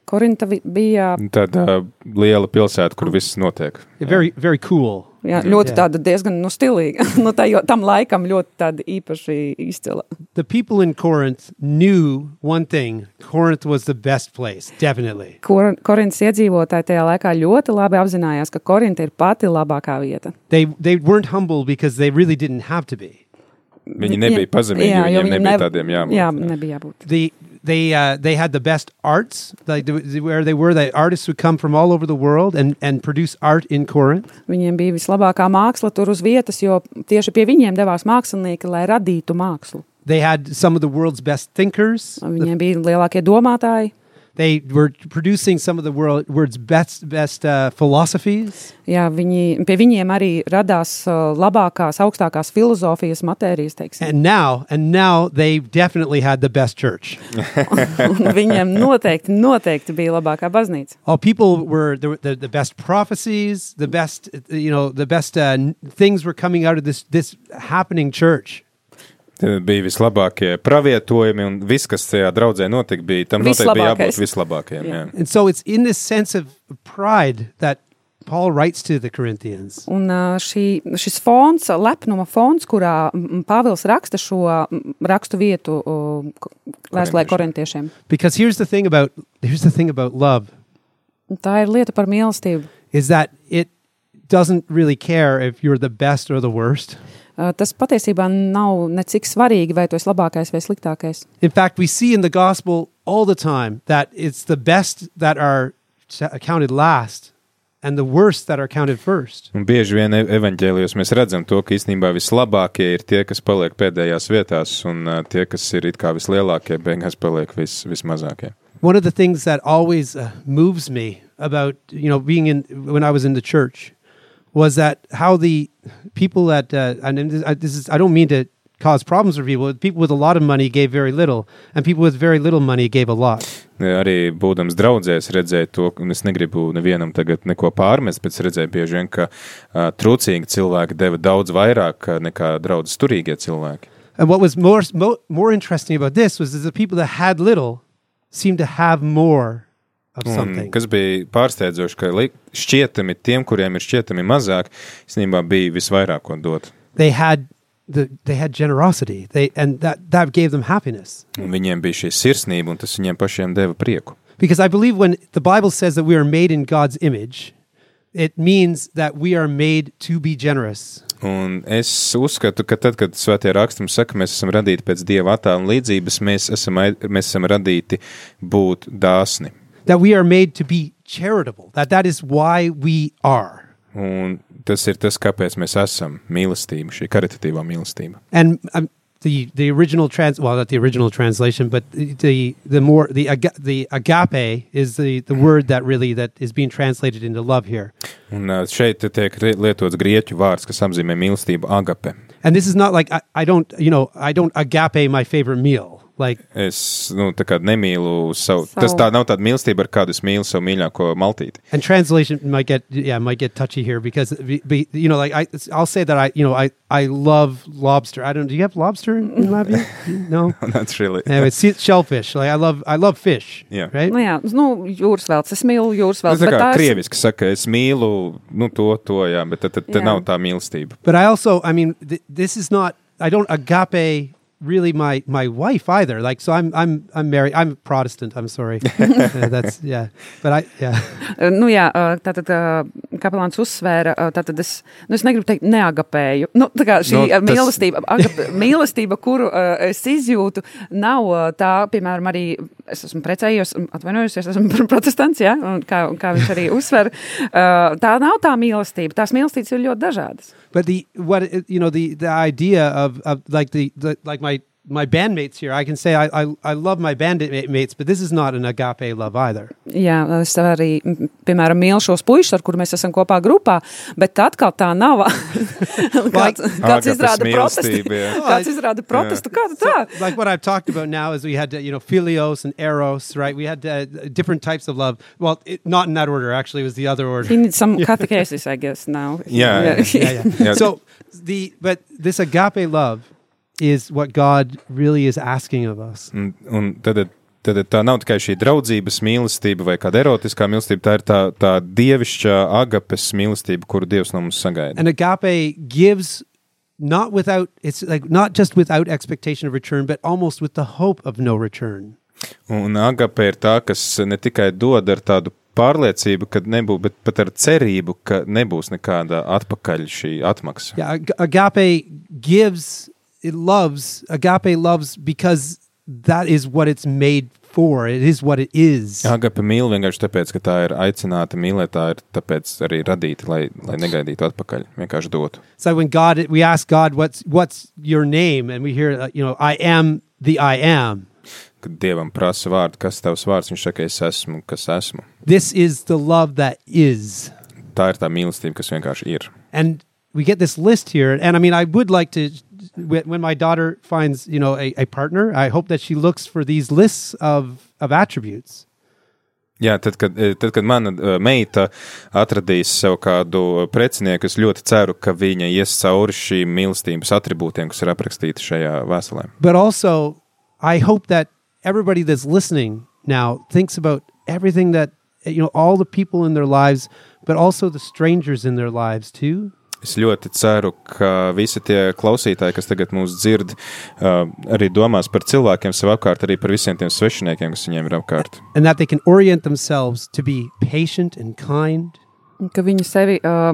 Korinta bija
Tāda liela pilsēta, kur viss notiek.
Very very cool.
jā, ļoti
Jā.
tāda diezgan nu, stilīga. nu, tā, jo, tam laikam ļoti tāda īpaši izcila.
The people in Corinth knew one thing. Corinth was the best place, definitely.
Kor, Korintas iedzīvotāji tajā laikā ļoti labi apzinājās, ka Korinta ir pati labākā vieta.
They they weren't humble because they really didn't have to be.
Viņi nebija pazemīgi, viņiem
viņiem
nebija
nev-
tādiem jābūt.
Jā, nebija jābūt.
The they uh, they had the best arts like the, where they were the artists would come from all over the world and and produce art in Corinth
Viņiem bija vislabākā māksla tur uz vietas, jo tieši pie viņiem devās mākslinieki, lai radītu mākslu.
they had some of the world's best thinkers
Viņiem bija lielākie domātāji.
They were producing some of the world world's best best uh, philosophies
Jā, viņi, pie viņiem arī radās uh, labākās, augstākās filozofijas matērijas, teiksim.
and now and now they definitely had the best church
viņiem noteikti, noteikti bija labākā baznīca.
all people were the, the, the best prophecies the best you know the best uh, things were coming out of this this happening church
bija vislabākie pravietojumi, un viss, kas tajā draudzē notika, bija tam noteikti bija jābūt vislabākajiem.
Jā.
Jā.
and so it's in this sense of pride that Paul writes to the Corinthians
Un uh, šī, šis fons, lepnuma fons, kurā Pāvils raksta šo rakstu vietu vēstulē korintiešiem.
because here's the thing about here's the thing about love
Tā ir lieta par mīlestību.
is that it doesn't really care if you're the best or the worst.
Uh, Tas patiesībā nav necik svarīgi, vai tu esi labākais vai sliktākais.
In fact, we see in the gospel all the time that it's the best that are counted last and the worst that are counted first.
Un bieži vien e- evaņģēlijos mēs redzam to, ka īstenībā vislabākie ir tie, kas paliek pēdējās vietās, un uh, tie, kas ir it kā vislielākie, beigās paliek vis, vismazākie.
One of the things that always uh, moves me about, you know, being in when I was in the church was that how the people that uh, and this, I, this is I don't mean to cause problems for people. People with a lot of money gave very little, and people with very little money gave a lot.
Arī būdams redzēju to, un es negribu nevienam tagad neko pārmest, bet es redzēju bieži vien, ka uh, trūcīgi cilvēki deva daudz vairāk uh, nekā turīgie cilvēki.
And what was more mo- more interesting about this was that the people that had little seemed to have more
Un, kas bija pārsteidzoši, ka šķietami tiem, kuriem ir šķietami mazāk, īstenībā bija visvairāk ko dot.
They had the they had generosity. They and that that gave them happiness.
Un viņiem bija šī sirsnība, un tas viņiem pašiem deva prieku.
Because I believe when the Bible says that we are made in God's image, it means that we are made to be generous.
Un es uzskatu, ka tad, kad Svētajā rakstā mums saka, ka mēs esam radīti pēc Dieva attēla un līdzības, mēs esam, mēs esam radīti būt dāsni.
That we are made to be charitable. That that is why we are.
Un tas ir tas, kāpēc mēs esam mīlestība, šī karitatīvā mīlestība.
And um, the the original trans well not the original translation, but the the, the more the aga- the agape is the the word that really that is being translated into love here.
Un ā, šeit tiek ri- lietots grieķu vārds, kas apzīmē mīlestību agape.
And this is not like I, I don't you know I don't agape my favorite meal. Like
Es nu, nemīlu savu.
Savu-
Tas tā nav tāda mīlestība, ar kādu es mīlu savu mīļāko maltīti.
and translation might get yeah might get touchy here because be, be, you know like I I'll say that I you know I I love lobster. I don't. Do you have lobster in, Latvia? no.
That's really.
Anyway, it's shellfish. Like I love I love fish.
Yeah.
Right.
Nu, jā, nu, jūras veltes. Es mīlu jūras
Tas
veltes.
tā
bet
kā
tās-
krieviski saka, es mīlu nu, to, to, jā, bet tad, tad, tad nav tā mīlestība.
But I also, I mean, th- this is not. I don't agape really my my wife either. Like, so I'm I'm I'm married. I'm Protestant. I'm sorry. Uh, that's yeah. But I yeah.
Nu, jā, ā, tātad ā, kapelāns uzsvēra, tātad es, nu, es negribu teikt neagapēju. Nu, tā kā šī
Nu,
nu,
tas-
mīlestība, agape, mīlestība, kuru uh, es izjūtu, nav ā, tā, piemēram, arī es esmu precējies, un atvainojos, es esmu protestants, jā, un kā, un kā viņš arī uzsver, uh, tā nav tā mīlestība. Tās mīlestības ir ļoti dažādas.
But the what you know the the idea of of like the, the like my my bandmates here. I can say I I, I love my bandmates, but this is not an agape love either.
Jā, es arī, m, piemēram, mīlu šos puišus, ar kuriem mēs esam kopā grupā, bet atkal tā nav. kāds, kāds
Agapes
izrāda protestu.
mīlestība, jā.
Kāds izrāda protestu, kā tu tā?
like what I've talked about now is we had uh, you know philios and eros, right? We had uh, different types of love. Well, it, not in that order. Actually, it was the other order.
He needs some catechesis, I guess, now.
Yeah,
yeah, yeah.
Yeah.
So the but this agape love is what God really is asking of us.
Un, un tad, tad tā nav tikai šī draudzības mīlestība vai kāda erotiskā mīlestība, tā ir tā, tā dievišķā agapes mīlestība, kuru Dievs no mums sagaida.
And agape gives not without it's like not just without expectation of return, but almost with the hope of no return.
Un agape ir tā, kas ne tikai dod ar tādu pārliecību, ka nebūs, bet pat ar cerību, ka nebūs nekāda atpakaļ šī atmaksa.
Yeah, ag- agape gives it loves agape loves because that is what it's made for. It is what it is.
Agape mīl vienkārši tāpēc, ka tā ir aicināta mīlēt, tā ir tāpēc arī radīta, lai, lai negaidītu atpakaļ, vienkārši dotu.
So when God, we ask God, "What's what's your name?" and we hear, uh, you know, "I am the I am."
Kad Dievam prasa vārdu, kas ir tavs vārds, viņš saka, es esmu, kas esmu.
This is the love that is.
Tā ir tā mīlestība, kas vienkārši ir.
and we get this list here and i mean i would like to when when my daughter finds you know a, a partner i hope that she looks for these lists of of attributes
Jā, tad, kad, eh, tad, kad mana eh, meita atradīs sev kādu precinieku, es ļoti ceru, ka viņa ies cauri šīm mīlestības attribūtiem, kas ir aprakstīti šajā vēstulē.
but also i hope that everybody that's listening now thinks about everything that you know all the people in their lives but also the strangers in their lives too
Es ļoti ceru, ka visi tie klausītāji, kas tagad mūs dzird, eh, arī domās par cilvēkiem sev apkārt, arī par visiem tiem svešiniekiem, kas viņiem ir apkārt.
and that they can orient themselves to be patient and kind
Ka viņi sevi uh,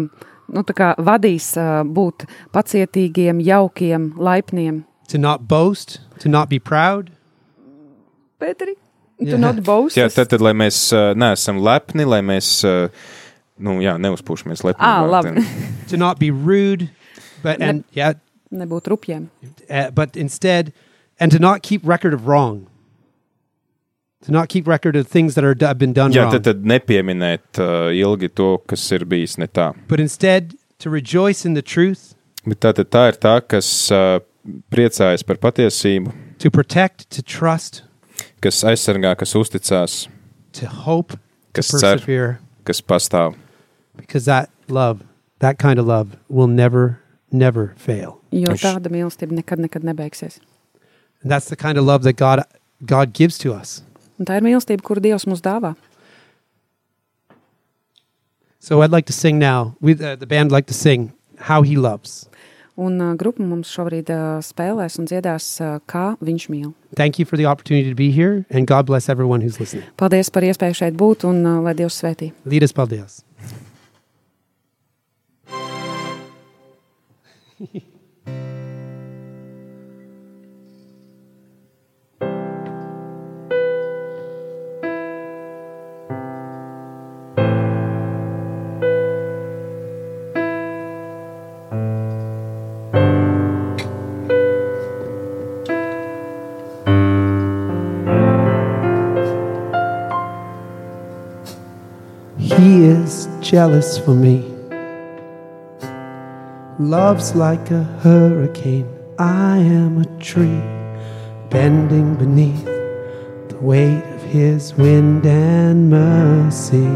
nu, tā kā vadīs uh, būt pacietīgiem, jaukiem, laipniem.
to not boast to not be proud
Pēteri,
Jā.
tu not boast.
Jā, tad, tad lai mēs eh, neesam lepni, lai mēs eh, nu, jā, neuzpūšamies lepni.
Ā, labi.
to not be rude but and yeah
Nebūt rupjiem.
uh, but instead, and to not keep record of wrong, to not keep record of things that are have been done
Jā,
wrong,
tad, tad nepieminēt uh, ilgi to, kas ir bijis ne tā.
but instead to rejoice in the truth,
Bet tā, tad tā ir tā, kas uh, priecājas par patiesību,
to protect, to trust,
kas aizsargā, kas uzticās,
to hope,
kas
to
cer,
persevere,
kas pastāv.
Because that love, that kind of love, will never, never fail.
Jo tāda mīlestība nekad, nekad nebeigsies.
And that's the kind of love that God God gives to us.
Un tā ir mīlestība, kuru Dievs mums dāvā.
So I'd like to sing now. We, uh, the band like to sing "How He Loves."
Un uh, grupa mums šobrīd uh, spēlēs un dziedās, uh, kā viņš mīl.
Thank you for the opportunity to be here, and God bless everyone who's listening.
Paldies par iespēju šeit būt un uh, lai Dievs svētī.
Lidas Paldies. Jealous for me. Love's like a hurricane. I am a tree bending beneath the weight of his wind and mercy.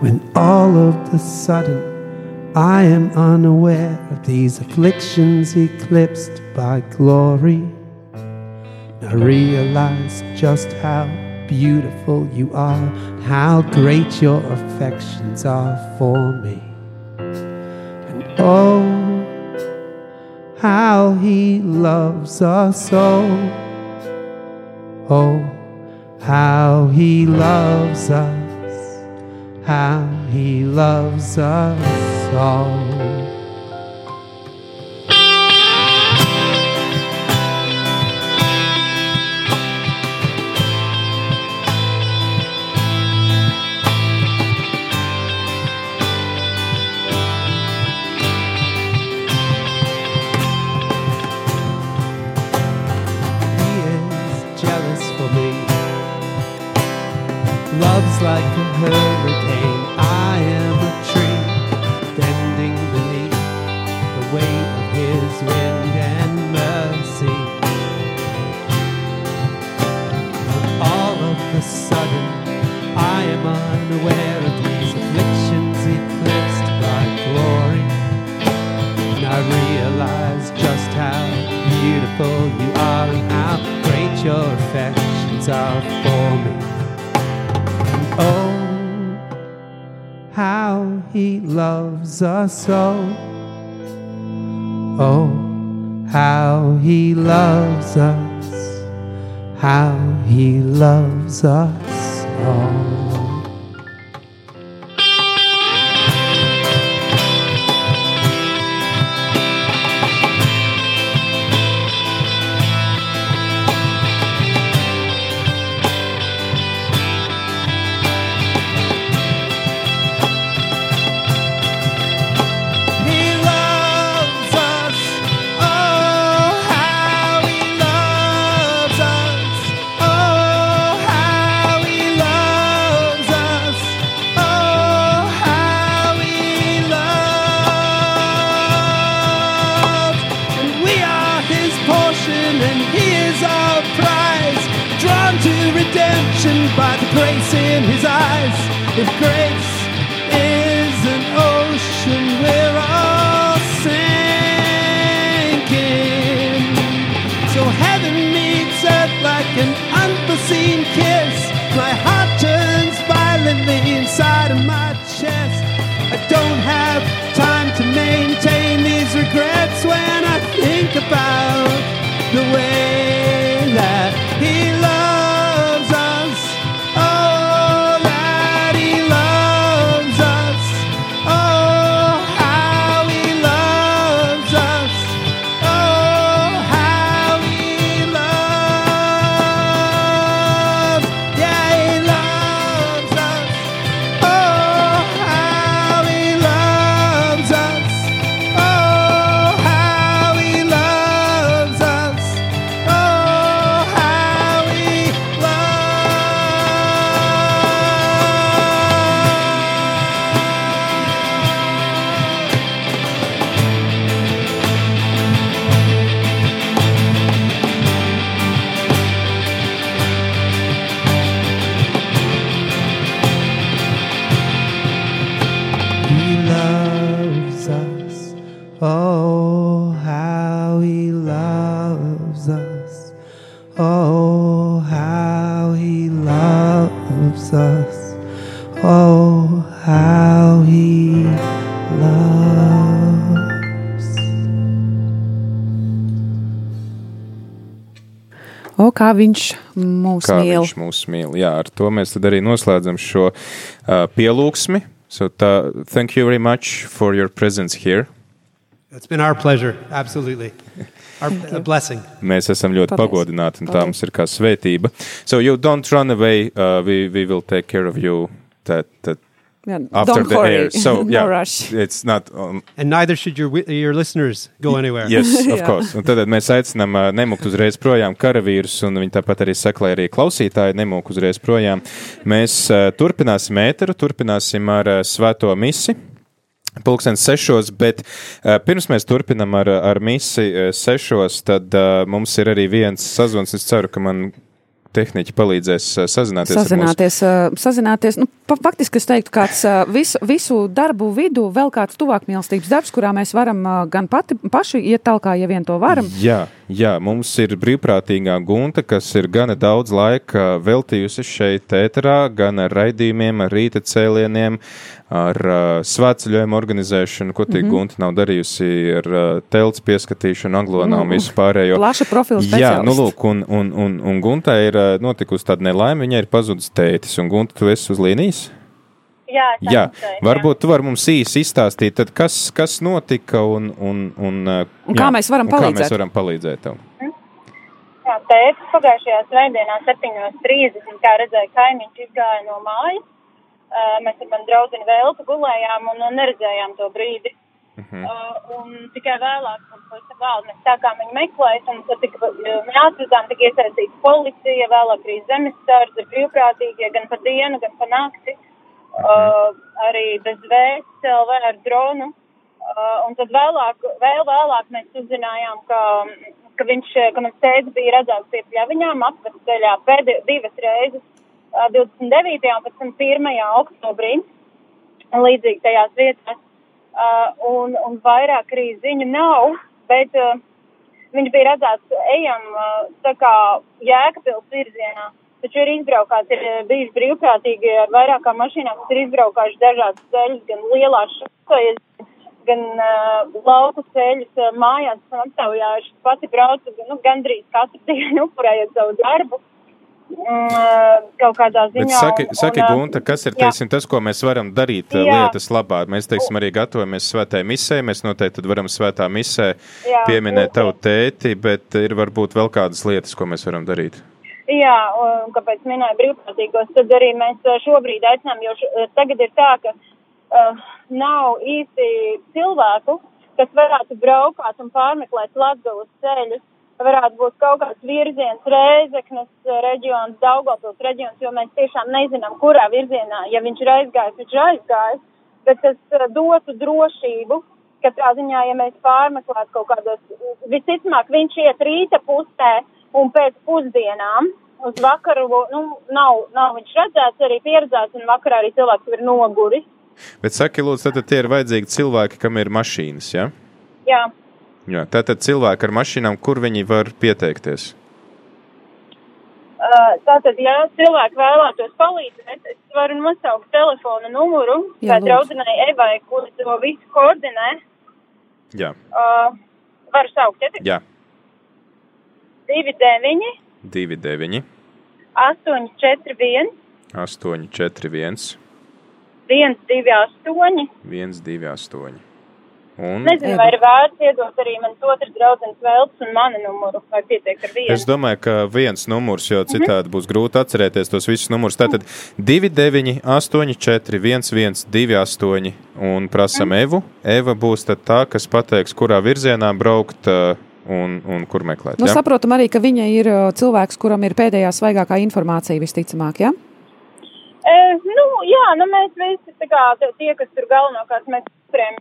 When all of the sudden I am unaware of these afflictions eclipsed by glory. I realize just how beautiful you are, how great your affections are for me. And oh, how he loves us all. Oh, how he loves us, how he loves us all. Loves us all. Unforeseen kiss. My heart turns violently inside of my chest. I don't have time to maintain these regrets when I think about the way that he loves
kā viņš mūs
Kā
mīl.
viņš mūs mīl. Jā, ar to mēs tad arī noslēdzam šo uh, pielūgsmi. So tā, thank you very much for your presence here.
It's been our pleasure, absolutely. Our a blessing.
Mēs esam ļoti
Paldies.
pagodināti, un tā
Paldies.
mums ir kā svētība. So you don't run away, uh, we, we will take care of you that, that
Jā,
after
don't
the
hurry.
air. So
no
yeah,
rush.
it's not um,
And neither should your, your listeners go anywhere.
Yes, of course. Un tad mēs aicinām ā, nemukt uzreiz projām karavīrus, un viņi tāpat arī saka, lai arī klausītāji nemūk uzreiz projām. Mēs ā, turpināsim ēteru, turpināsim ar ā, svēto misi. Pulkstenis sešos, bet uh, pirms mēs turpinam ar, ar misiju uh, sešos, tad uh, mums ir arī viens sazvans. Es ceru, ka man tehniķi palīdzēs uh, sazināties.
Sazināties, uh, sazināties. Nu, pa, faktiski es teiktu, kāds uh, visu, visu darbu vidū vēl kāds tuvāk mīlestības darbs, kurā mēs varam gan pati, paši iet tālāk, ja vien to varam.
Jā, jā, mums ir brīvprātīgā gunta, kas ir gana daudz laika veltījusi šeit ēterā, gan ar raidījumiem, ar rīta cēlieniem, ar uh, svētceļojumu organizēšanu, ko tik mm -hmm. gunta nav darījusi ar uh, telts pieskatīšanu, aglonā un visu pārējo.
Plaša profila
Jā, nu lūk, un, un, un, un gunta ir uh, notikusi tāda nelaime, viņai ir pazudis tētis, un gunta, tu esi uz līnijas?
Jā,
jā. varbūt tu vari mums īsi izstāstīt, tad kas, kas notika un, un, un,
un kā jā, mēs varam palīdzēt.
Kā mēs varam palīdzēt tev?
Jā, tētis pagājušajā svētdienā 7.30, kā redzēja, kaimiņš izgāja no mājas Uh, mēs ar mani draugu Veltu gulējām un, un neredzējām to brīdi. Uh -huh. uh, un tikai vēlāk, kad mēs sākām viņu meklēt, un tad tika, mēs atradām, tika iesaistīta policija, vēlāk arī zemesardze, brīvprātīgie, gan pa dienu, gan pa nakti. Uh, arī bez vēsts, LV ar dronu. Uh, un tad vēlāk, vēl vēlāk mēs uzzinājām, ka, ka viņš, ka mans tēvs bija redzēts pie pļaviņām apveceļā pēdējā divas reizes 29. un pēc tam 1. oktobrī, līdzīgi tajās vietās, un, un vairāk arī ziņu nav, bet viņš bija redzēts ejam tā kā Jēkabils virzienā. Taču ir izbraukāts, ir bijis brīvprātīgi ar vairākām mašīnām, kas ir izbraukājuši dažādas ceļus, gan lielās šojas, gan uh, lauku ceļus mājās, un aptaujājuši pati braucu, nu, gandrīz katru dienu upurējot savu darbu. Uh, kaut kādā ziņā. Bet
saki, saki un, Gunta, kas ir teiksim, tas, ko mēs varam darīt jā. lietas labā? Mēs teiksim, arī gatavojamies svētai misē, mēs noteikti varam svētā misē jā, pieminēt jā. tavu tēti, bet ir varbūt vēl kādas lietas, ko mēs varam darīt.
Jā, un kāpēc minēju brīvprātīgos, tad arī mēs šobrīd aicinām, jo š, tagad ir tā, ka uh, nav īsti cilvēku, kas varētu braukāt un pārmeklēt Latgulas ceļus varētu būt kaut kāds virziens, Reizeknes reģions, Daugavpils reģions, jo mēs tiešām nezinām, kurā virzienā, ja viņš ir aizgājis, viņš ir aizgājis, bet tas uh, dotu drošību, katrā ziņā, ja mēs pārmeklētu kaut kādos, visticamāk, viņš iet rīta pusē un pēc pusdienām uz vakaru, nu, nav, nav viņš redzēts, arī pieredzēts, un vakarā arī cilvēks ir noguris.
Bet saki, lūdzu, tad tie ir vajadzīgi cilvēki, kam ir mašīnas, ja?
Jā.
Jā, tātad cilvēki ar mašīnām, kur viņi var pieteikties?
Uh, tātad, ja cilvēki vēlētos palīdzēt, es varu nosaukt telefona numuru, kā draudzenei Evai, kur to visu koordinē.
Jā.
Uh, varu saukt,
ja? Jā.
29.
29.
841.
841.
128.
128. Un...
Nezinu, vai ir vērts iedot arī manas otras draudzenes vēlts un mani numuru, vai pietiek ar vienu.
Es domāju, ka viens numurs, jo citādi būs grūti atcerēties tos visus numurus. Tātad 29, 8, 4, 1, 1, 2, 8 un prasam mm. Evu. Eva būs tad tā, kas pateiks, kurā virzienā braukt. Uh, un, un kur meklēt.
Nu, ja? Saprotam arī, ka viņa ir uh, cilvēks, kuram ir pēdējā svaigākā informācija visticamāk, ja?
E, nu, jā, nu mēs visi, tā kā tie, kas tur galvenokārt mēs upuriem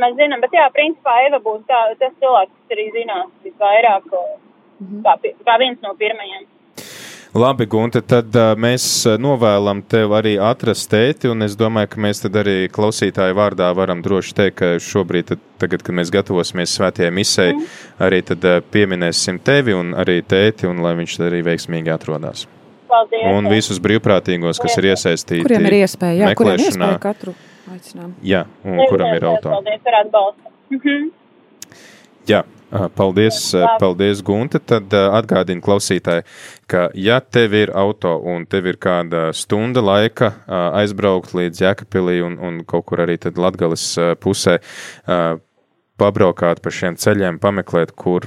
mēs zinām, bet jā, principā Eva būs tā, tas cilvēks, kas arī zinās visvairāk, mhm. kā, kā viens no pirmajiem.
Labi, Gunte, tad uh, mēs novēlam tev arī atrast tēti, un es domāju, ka mēs tad arī klausītāju vārdā varam droši teikt, ka šobrīd, tad, tagad, kad mēs gatavosimies svētajai misē, mm. arī tad uh, pieminēsim tevi un arī tēti, un lai viņš arī veiksmīgi atrodas.
Paldies.
Un visus brīvprātīgos, kas ir iesaistīti.
Kuriem ir iespēja, jā, kuriem ir iespēja katru
aicinām. Jā, un kuram ir auto.
Paldies par atbalstu. Mhm.
Jā. Paldies, paldies, Gunte. Tad atgādini klausītāji, ka ja tev ir auto un tev ir kāda stunda laika aizbraukt līdz Jēkabpilī un, un kaut kur arī tad Latgales pusē, pabraukāt pa šiem ceļiem, pameklēt, kur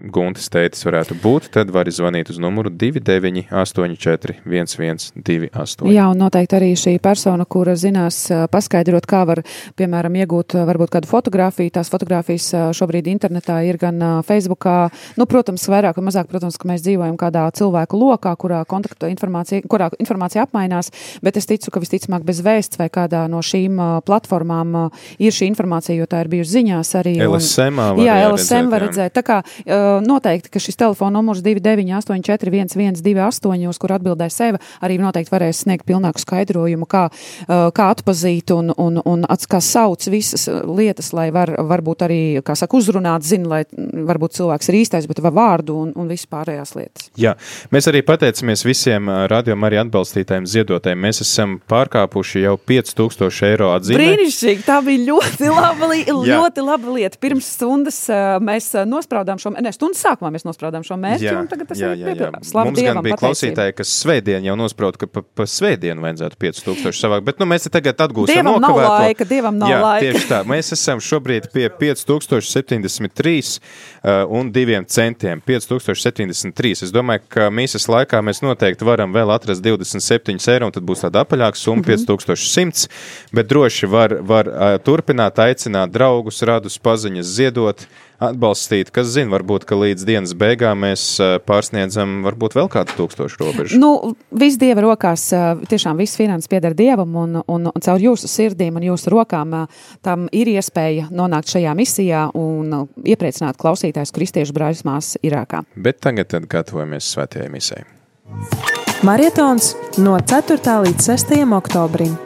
Guntis tētis varētu būt, tad var zvanīt uz numuru 2984 1128.
Jā, un noteikti arī šī persona, kura zinās paskaidrot, kā var, piemēram, iegūt varbūt kādu fotografiju. Tās fotografijas šobrīd internetā ir gan Facebookā, nu, protams, vairāk vai mazāk, protams, ka mēs dzīvojam kādā cilvēku lokā, kurā kontaktu informācija, kurā informācija apmainās, bet es ticu, ka visticamāk bez vēsts vai kādā no šīm platformām ir šī informācija, jo tā ir bijusi ziņās arī. un-
LSM-ā var
Jā, LSM
redzēt,
var redzēt. Tā kā uh, noteikti, ka šis telefona numurs 2984112, uz kur atbildēs sevi, arī noteikti varēs sniegt pilnāku skaidrojumu, kā, kā atpazīt un, un, un kā sauc visas lietas, lai var, varbūt arī, kā saka, uzrunāt, zina, lai varbūt cilvēks ir īstais, bet var vārdu un, un viss pārējās lietas.
Jā, mēs arī pateicamies visiem radiom arī atbalstītājiem, ziedotājiem. Mēs esam pārkāpuši jau 5000 eiro atzīmi.
Brīnišķīgi! Tā bija ļoti laba, li ļoti laba lieta. Pirms stundas mēs nospraudām šo, ne, stundas sākumā mēs nospraudām šo mērķi, un tagad tas
jā,
ir
jā, jā.
piepildāms.
Mums
Dievam,
gan bija
pateicība.
klausītāji, kas svētdien jau nosprauda, ka pa, pa svētdienu vajadzētu 5000 savākt, bet nu, mēs tagad atgūstam
Dievam nav
nokavēto.
laika, Dievam nav
jā,
laika.
Tieši tā, mēs esam šobrīd pie 5073 uh, un diviem centiem. 5073. Es domāju, ka mīsas laikā mēs noteikti varam vēl atrast 27 eiro, un tad būs tāda apaļāka summa mm -hmm. 5100, bet droši var, var uh, turpināt aicināt draugus, radus paziņas ziedot. Atbalstīt, kas zina, varbūt ka līdz dienas beigām mēs pārsniedzam varbūt vēl kādu tūkstošu robežu.
Nu, viss dieva rokās, tiešām viss finanses pieder dievam, un, un, un caur jūsu sirdīm un jūsu rokām tam ir iespēja nonākt šajā misijā un iepriecināt klausītājus kristiešu brāļus māsas Irākā.
Bet tagad gatavojamies svētajai misijai.
Marietons no 4. līdz 6. oktobrim.